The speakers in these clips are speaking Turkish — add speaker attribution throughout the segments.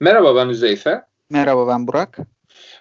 Speaker 1: Merhaba ben Üzeyfe.
Speaker 2: Merhaba ben Burak.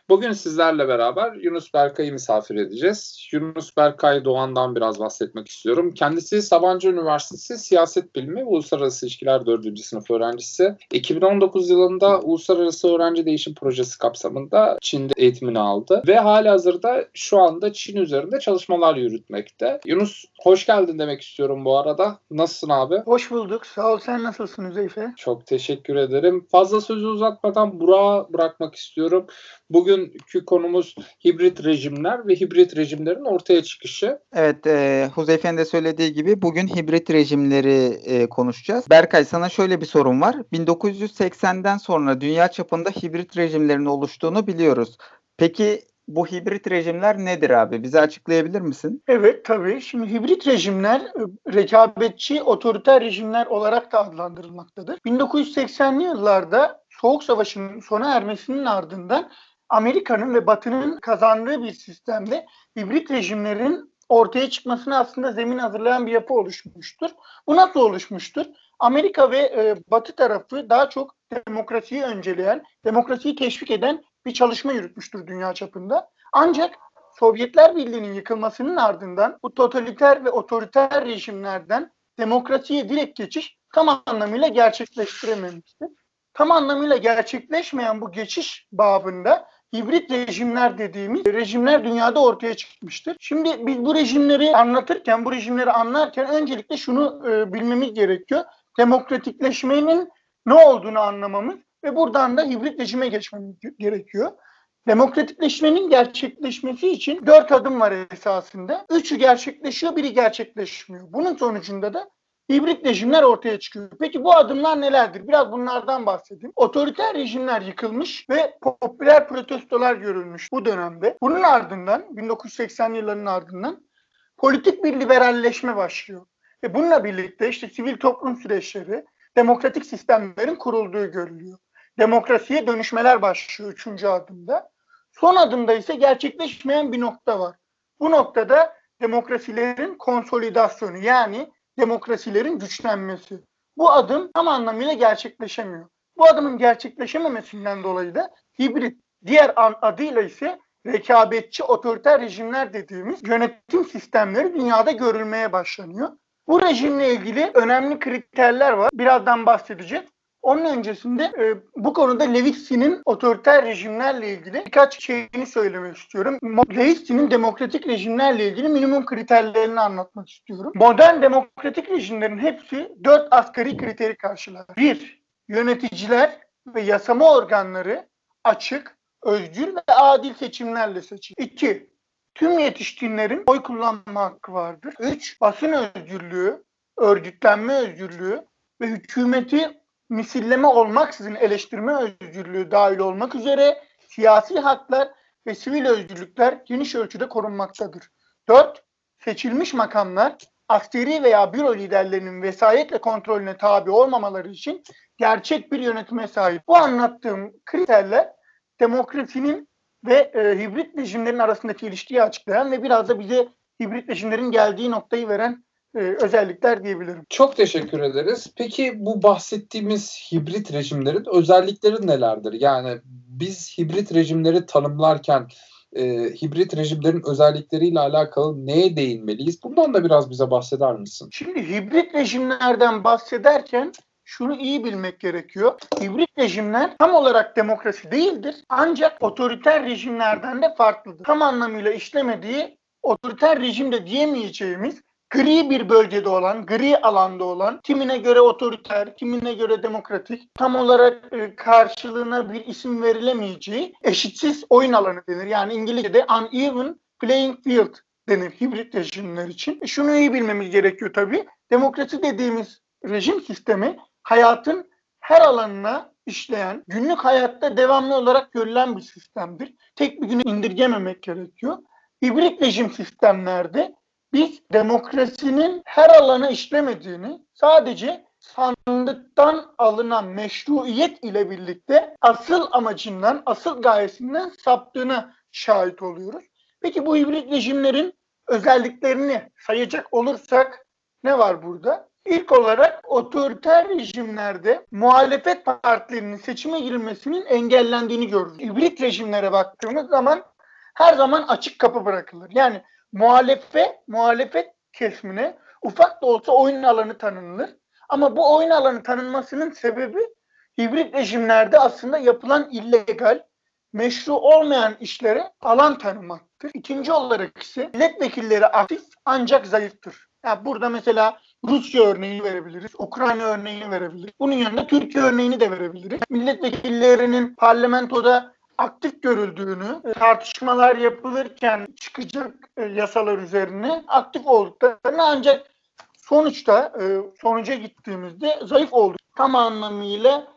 Speaker 1: Bugün sizlerle beraber Yunus Berkay'ı misafir edeceğiz. Yunus Berkay Doğan'dan biraz bahsetmek istiyorum. Kendisi Sabancı Üniversitesi Siyaset Bilimi Uluslararası İlişkiler 4. sınıf öğrencisi. 2019 yılında Uluslararası Öğrenci Değişim Projesi kapsamında Çin'de eğitimini aldı. Ve hali hazırda şu anda Çin üzerinde çalışmalar yürütmekte. Yunus hoş geldin demek istiyorum bu arada. Nasılsın abi?
Speaker 3: Hoş bulduk. Sağ ol. Sen nasılsın Üzeyfe?
Speaker 1: Çok teşekkür ederim. Fazla sözü uzatmadan Burak'a bırakmak istiyorum. Bugünkü konumuz hibrit rejimler ve hibrit rejimlerin ortaya çıkışı.
Speaker 2: Evet, e, Huzeyfe'nin de söylediği gibi bugün hibrit rejimleri e, konuşacağız. Berkay sana şöyle bir sorun var. 1980'den sonra dünya çapında hibrit rejimlerin oluştuğunu biliyoruz. Peki bu hibrit rejimler nedir abi? Bize açıklayabilir misin?
Speaker 3: Evet tabii. Şimdi hibrit rejimler e, rekabetçi otoriter rejimler olarak da adlandırılmaktadır. 1980'li yıllarda Soğuk Savaş'ın sona ermesinin ardından Amerika'nın ve Batı'nın kazandığı bir sistemde hibrit rejimlerin ortaya çıkmasına aslında zemin hazırlayan bir yapı oluşmuştur. Bu nasıl oluşmuştur? Amerika ve e, Batı tarafı daha çok demokrasiyi önceleyen, demokrasiyi teşvik eden bir çalışma yürütmüştür dünya çapında. Ancak Sovyetler Birliği'nin yıkılmasının ardından bu totaliter ve otoriter rejimlerden demokrasiye direkt geçiş tam anlamıyla gerçekleştirememiştir. Tam anlamıyla gerçekleşmeyen bu geçiş babında hibrit rejimler dediğimiz rejimler dünyada ortaya çıkmıştır. Şimdi biz bu rejimleri anlatırken, bu rejimleri anlarken öncelikle şunu e, bilmemiz gerekiyor. Demokratikleşmenin ne olduğunu anlamamız ve buradan da hibrit rejime geçmemiz gerekiyor. Demokratikleşmenin gerçekleşmesi için dört adım var esasında. Üçü gerçekleşiyor, biri gerçekleşmiyor. Bunun sonucunda da hibrit rejimler ortaya çıkıyor. Peki bu adımlar nelerdir? Biraz bunlardan bahsedeyim. Otoriter rejimler yıkılmış ve popüler protestolar görülmüş bu dönemde. Bunun ardından 1980 yılların ardından politik bir liberalleşme başlıyor. Ve bununla birlikte işte sivil toplum süreçleri, demokratik sistemlerin kurulduğu görülüyor. Demokrasiye dönüşmeler başlıyor üçüncü adımda. Son adımda ise gerçekleşmeyen bir nokta var. Bu noktada demokrasilerin konsolidasyonu yani demokrasilerin güçlenmesi. Bu adım tam anlamıyla gerçekleşemiyor. Bu adımın gerçekleşememesinden dolayı da hibrit, diğer adıyla ise rekabetçi otoriter rejimler dediğimiz yönetim sistemleri dünyada görülmeye başlanıyor. Bu rejimle ilgili önemli kriterler var. Birazdan bahsedeceğiz. Onun öncesinde e, bu konuda Levitsin'in otoriter rejimlerle ilgili birkaç şeyini söylemek istiyorum. Levitsin'in demokratik rejimlerle ilgili minimum kriterlerini anlatmak istiyorum. Modern demokratik rejimlerin hepsi dört asgari kriteri karşılar. Bir, yöneticiler ve yasama organları açık, özgür ve adil seçimlerle seçilir. İki, tüm yetişkinlerin oy kullanma hakkı vardır. Üç, basın özgürlüğü, örgütlenme özgürlüğü ve hükümeti misilleme olmaksızın eleştirme özgürlüğü dahil olmak üzere siyasi haklar ve sivil özgürlükler geniş ölçüde korunmaktadır. 4. Seçilmiş makamlar askeri veya büro liderlerinin vesayetle kontrolüne tabi olmamaları için gerçek bir yönetime sahip. Bu anlattığım kriterler demokrasinin ve e, hibrit rejimlerin arasındaki ilişkiyi açıklayan ve biraz da bize hibrit rejimlerin geldiği noktayı veren e, özellikler diyebilirim.
Speaker 1: Çok teşekkür ederiz. Peki bu bahsettiğimiz hibrit rejimlerin özellikleri nelerdir? Yani biz hibrit rejimleri tanımlarken e, hibrit rejimlerin özellikleriyle alakalı neye değinmeliyiz? Bundan da biraz bize bahseder misin?
Speaker 3: Şimdi hibrit rejimlerden bahsederken şunu iyi bilmek gerekiyor. Hibrit rejimler tam olarak demokrasi değildir. Ancak otoriter rejimlerden de farklıdır. Tam anlamıyla işlemediği otoriter rejimde diyemeyeceğimiz gri bir bölgede olan, gri alanda olan, kimine göre otoriter, kimine göre demokratik, tam olarak e, karşılığına bir isim verilemeyeceği eşitsiz oyun alanı denir. Yani İngilizce'de uneven playing field denir hibrit rejimler için. E şunu iyi bilmemiz gerekiyor tabii. Demokrasi dediğimiz rejim sistemi hayatın her alanına işleyen, günlük hayatta devamlı olarak görülen bir sistemdir. Tek bir güne indirgememek gerekiyor. Hibrit rejim sistemlerde biz demokrasinin her alana işlemediğini sadece sandıktan alınan meşruiyet ile birlikte asıl amacından, asıl gayesinden saptığına şahit oluyoruz. Peki bu hibrit rejimlerin özelliklerini sayacak olursak ne var burada? İlk olarak otoriter rejimlerde muhalefet partilerinin seçime girilmesinin engellendiğini görürüz. Hibrit rejimlere baktığımız zaman her zaman açık kapı bırakılır. Yani muhalefet, muhalefet kesimine ufak da olsa oyun alanı tanınır. Ama bu oyun alanı tanınmasının sebebi hibrit rejimlerde aslında yapılan illegal, meşru olmayan işlere alan tanımaktır. İkinci olarak ise milletvekilleri aktif ancak zayıftır. Yani burada mesela Rusya örneğini verebiliriz, Ukrayna örneğini verebiliriz. Bunun yanında Türkiye örneğini de verebiliriz. Milletvekillerinin parlamentoda aktif görüldüğünü, tartışmalar yapılırken çıkacak e, yasalar üzerine aktif olduklarını ancak sonuçta e, sonuca gittiğimizde zayıf oldu. Tam anlamıyla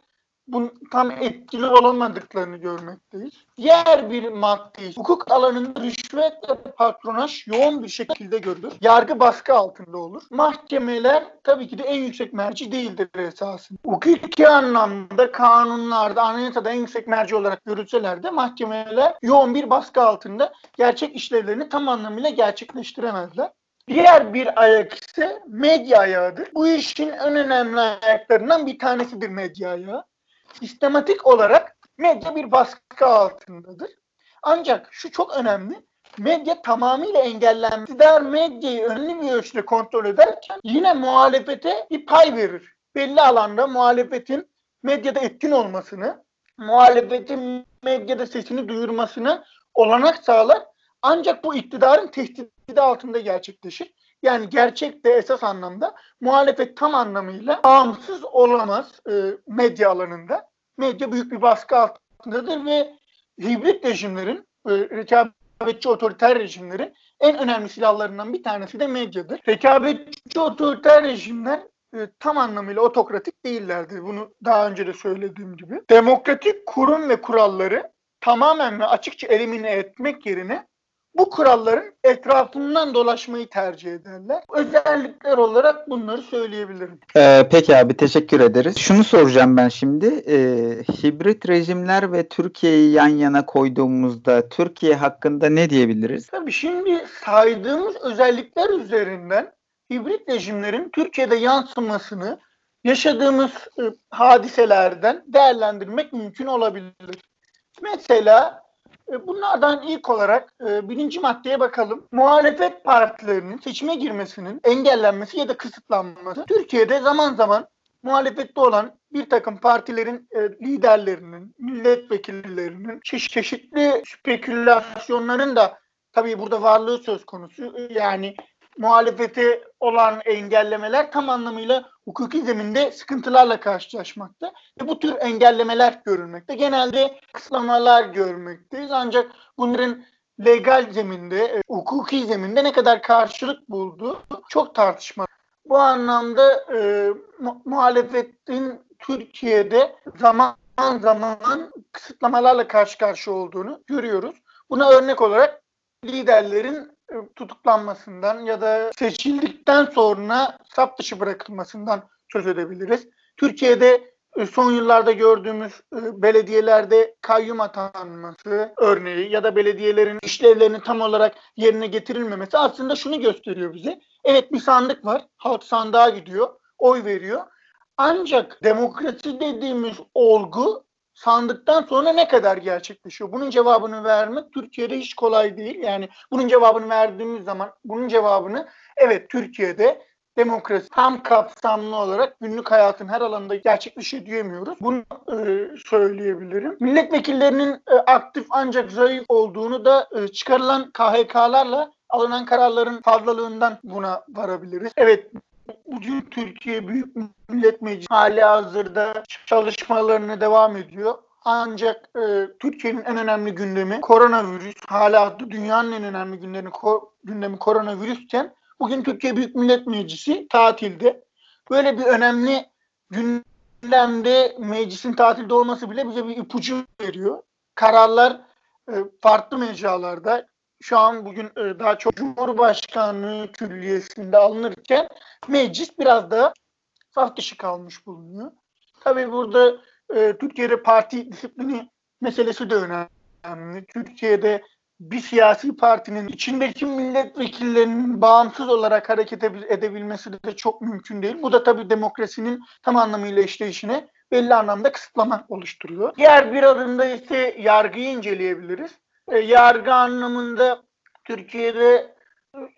Speaker 3: bu tam etkili olamadıklarını görmekteyiz. Diğer bir madde hukuk alanında rüşvet ve patronaj yoğun bir şekilde görülür. Yargı baskı altında olur. Mahkemeler tabii ki de en yüksek merci değildir esasında. Hukuki anlamda kanunlarda, anayasada en yüksek merci olarak görülseler de mahkemeler yoğun bir baskı altında gerçek işlevlerini tam anlamıyla gerçekleştiremezler. Diğer bir ayak ise medya ayağıdır. Bu işin en önemli ayaklarından bir tanesidir medya ayağı sistematik olarak medya bir baskı altındadır. Ancak şu çok önemli. Medya tamamıyla engellenmiş. İktidar medyayı önemli bir ölçüde kontrol ederken yine muhalefete bir pay verir. Belli alanda muhalefetin medyada etkin olmasını, muhalefetin medyada sesini duyurmasını olanak sağlar. Ancak bu iktidarın tehdidi altında gerçekleşir. Yani gerçekte esas anlamda muhalefet tam anlamıyla bağımsız olamaz e, medya alanında. Medya büyük bir baskı altındadır ve hibrit rejimlerin, e, rekabetçi otoriter rejimlerin en önemli silahlarından bir tanesi de medyadır. Rekabetçi otoriter rejimler e, tam anlamıyla otokratik değillerdir. Bunu daha önce de söylediğim gibi. Demokratik kurum ve kuralları tamamen ve açıkça elimine etmek yerine bu kuralların etrafından dolaşmayı tercih ederler. Özellikler olarak bunları söyleyebilirim.
Speaker 2: Ee, peki abi teşekkür ederiz. Şunu soracağım ben şimdi. Ee, hibrit rejimler ve Türkiye'yi yan yana koyduğumuzda Türkiye hakkında ne diyebiliriz?
Speaker 3: Tabii şimdi saydığımız özellikler üzerinden hibrit rejimlerin Türkiye'de yansımasını yaşadığımız e, hadiselerden değerlendirmek mümkün olabilir. Mesela bunlardan ilk olarak e, birinci maddeye bakalım. Muhalefet partilerinin seçime girmesinin engellenmesi ya da kısıtlanması. Türkiye'de zaman zaman muhalefette olan bir takım partilerin e, liderlerinin, milletvekillerinin çeşitli spekülasyonların da tabii burada varlığı söz konusu. Yani muhalefete olan engellemeler tam anlamıyla hukuki zeminde sıkıntılarla karşılaşmakta. Ve bu tür engellemeler görülmekte. Genelde kısıtlamalar görmekteyiz. Ancak bunların legal zeminde, e, hukuki zeminde ne kadar karşılık bulduğu çok tartışma. Bu anlamda e, mu- muhalefetin Türkiye'de zaman zaman kısıtlamalarla karşı karşıya olduğunu görüyoruz. Buna örnek olarak liderlerin tutuklanmasından ya da seçildikten sonra sap dışı bırakılmasından söz edebiliriz. Türkiye'de e, son yıllarda gördüğümüz e, belediyelerde kayyum atanması örneği ya da belediyelerin işlevlerinin tam olarak yerine getirilmemesi aslında şunu gösteriyor bize. Evet bir sandık var. Halk sandığa gidiyor. Oy veriyor. Ancak demokrasi dediğimiz olgu sandıktan sonra ne kadar gerçekleşiyor? Bunun cevabını vermek Türkiye'de hiç kolay değil. Yani bunun cevabını verdiğimiz zaman bunun cevabını evet Türkiye'de demokrasi tam kapsamlı olarak günlük hayatın her alanında gerçekleşiyor diyemiyoruz. Bunu e, söyleyebilirim. Milletvekillerinin e, aktif ancak zayıf olduğunu da e, çıkarılan KHK'larla alınan kararların fazlalığından buna varabiliriz. Evet bugün Türkiye Büyük Millet Meclisi hali hazırda çalışmalarına devam ediyor. Ancak e, Türkiye'nin en önemli gündemi koronavirüs. Hala dünyanın en önemli gündemi, ko- gündemi koronavirüsken bugün Türkiye Büyük Millet Meclisi tatilde. Böyle bir önemli gündemde meclisin tatilde olması bile bize bir ipucu veriyor. Kararlar e, farklı mecralarda şu an bugün e, daha çok Cumhurbaşkanlığı külliyesinde alınırken meclis biraz daha saf dışı kalmış bulunuyor. Tabii burada e, Türkiye'de parti disiplini meselesi de önemli. Türkiye'de bir siyasi partinin içindeki milletvekillerinin bağımsız olarak hareket edebilmesi de çok mümkün değil. Bu da tabii demokrasinin tam anlamıyla işleyişine belli anlamda kısıtlama oluşturuyor. Diğer bir adımda ise yargıyı inceleyebiliriz. E, yargı anlamında Türkiye'de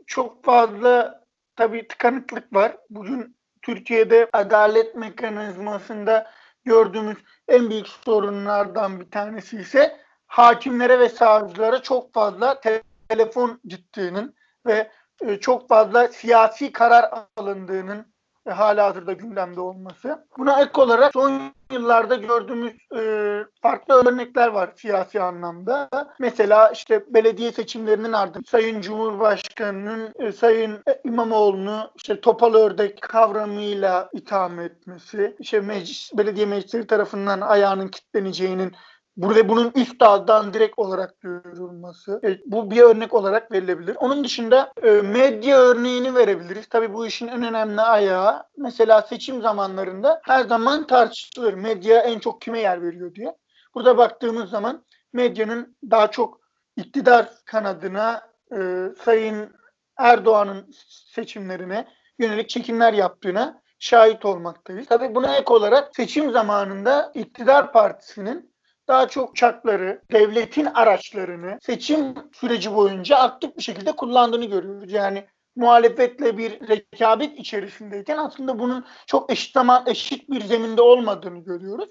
Speaker 3: çok fazla tabii tıkanıklık var. Bugün Türkiye'de adalet mekanizmasında gördüğümüz en büyük sorunlardan bir tanesi ise hakimlere ve savcılara çok fazla te- telefon gittiğinin ve e, çok fazla siyasi karar alındığının e, hala hazırda gündemde olması. Buna ek olarak son yıllarda gördüğümüz e, farklı örnekler var siyasi anlamda. Mesela işte belediye seçimlerinin ardından Sayın Cumhurbaşkanı'nın e, Sayın İmamoğlu'nu işte topal ördek kavramıyla itham etmesi, işte meclis, belediye meclisleri tarafından ayağının kilitleneceğinin Burada bunun üst daldan direkt olarak duyurulması. E, bu bir örnek olarak verilebilir. Onun dışında e, medya örneğini verebiliriz. Tabii bu işin en önemli ayağı mesela seçim zamanlarında her zaman tartışılır. Medya en çok kime yer veriyor diye. Burada baktığımız zaman medyanın daha çok iktidar kanadına e, Sayın Erdoğan'ın seçimlerine yönelik çekimler yaptığına şahit olmaktayız. Tabii buna ek olarak seçim zamanında iktidar partisinin daha çok uçakları, devletin araçlarını seçim süreci boyunca aktif bir şekilde kullandığını görüyoruz. Yani muhalefetle bir rekabet içerisindeyken aslında bunun çok eşit zaman eşit bir zeminde olmadığını görüyoruz.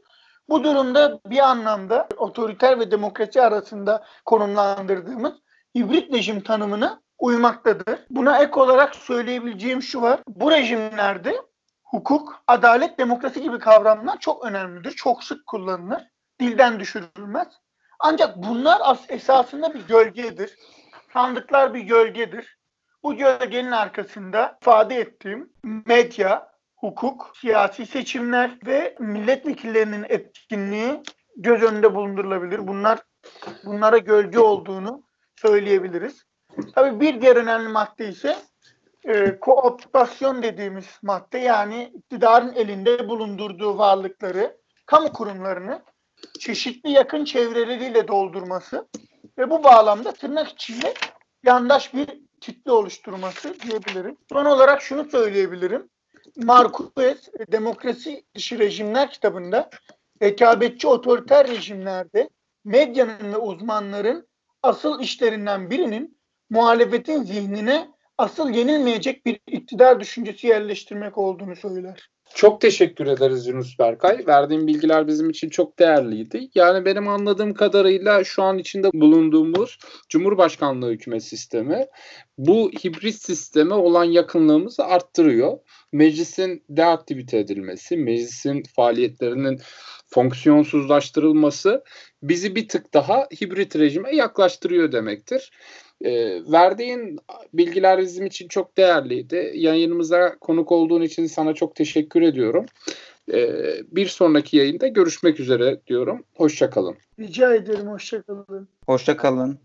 Speaker 3: Bu durumda bir anlamda otoriter ve demokrasi arasında konumlandırdığımız hibrit rejim tanımına uymaktadır. Buna ek olarak söyleyebileceğim şu var. Bu rejimlerde hukuk, adalet, demokrasi gibi kavramlar çok önemlidir. Çok sık kullanılır dilden düşürülmez. Ancak bunlar esasında bir gölgedir. Sandıklar bir gölgedir. Bu gölgenin arkasında ifade ettiğim medya, hukuk, siyasi seçimler ve milletvekillerinin etkinliği göz önünde bulundurulabilir. Bunlar bunlara gölge olduğunu söyleyebiliriz. Tabii bir diğer önemli madde ise e, kooptasyon dediğimiz madde yani iktidarın elinde bulundurduğu varlıkları, kamu kurumlarını çeşitli yakın çevreleriyle doldurması ve bu bağlamda tırnak içinde yandaş bir kitle oluşturması diyebilirim. Son olarak şunu söyleyebilirim. Marquez Demokrasi Dışı Rejimler kitabında rekabetçi otoriter rejimlerde medyanın ve uzmanların asıl işlerinden birinin muhalefetin zihnine asıl yenilmeyecek bir iktidar düşüncesi yerleştirmek olduğunu söyler.
Speaker 1: Çok teşekkür ederiz Yunus Berkay. Verdiğin bilgiler bizim için çok değerliydi. Yani benim anladığım kadarıyla şu an içinde bulunduğumuz Cumhurbaşkanlığı hükümet sistemi bu hibrit sisteme olan yakınlığımızı arttırıyor. Meclisin deaktivite edilmesi, meclisin faaliyetlerinin fonksiyonsuzlaştırılması bizi bir tık daha hibrit rejime yaklaştırıyor demektir. E, verdiğin bilgiler bizim için çok değerliydi. Yayınımıza konuk olduğun için sana çok teşekkür ediyorum. E, bir sonraki yayında görüşmek üzere diyorum. Hoşçakalın.
Speaker 3: Rica ederim hoşçakalın.
Speaker 2: Hoşçakalın.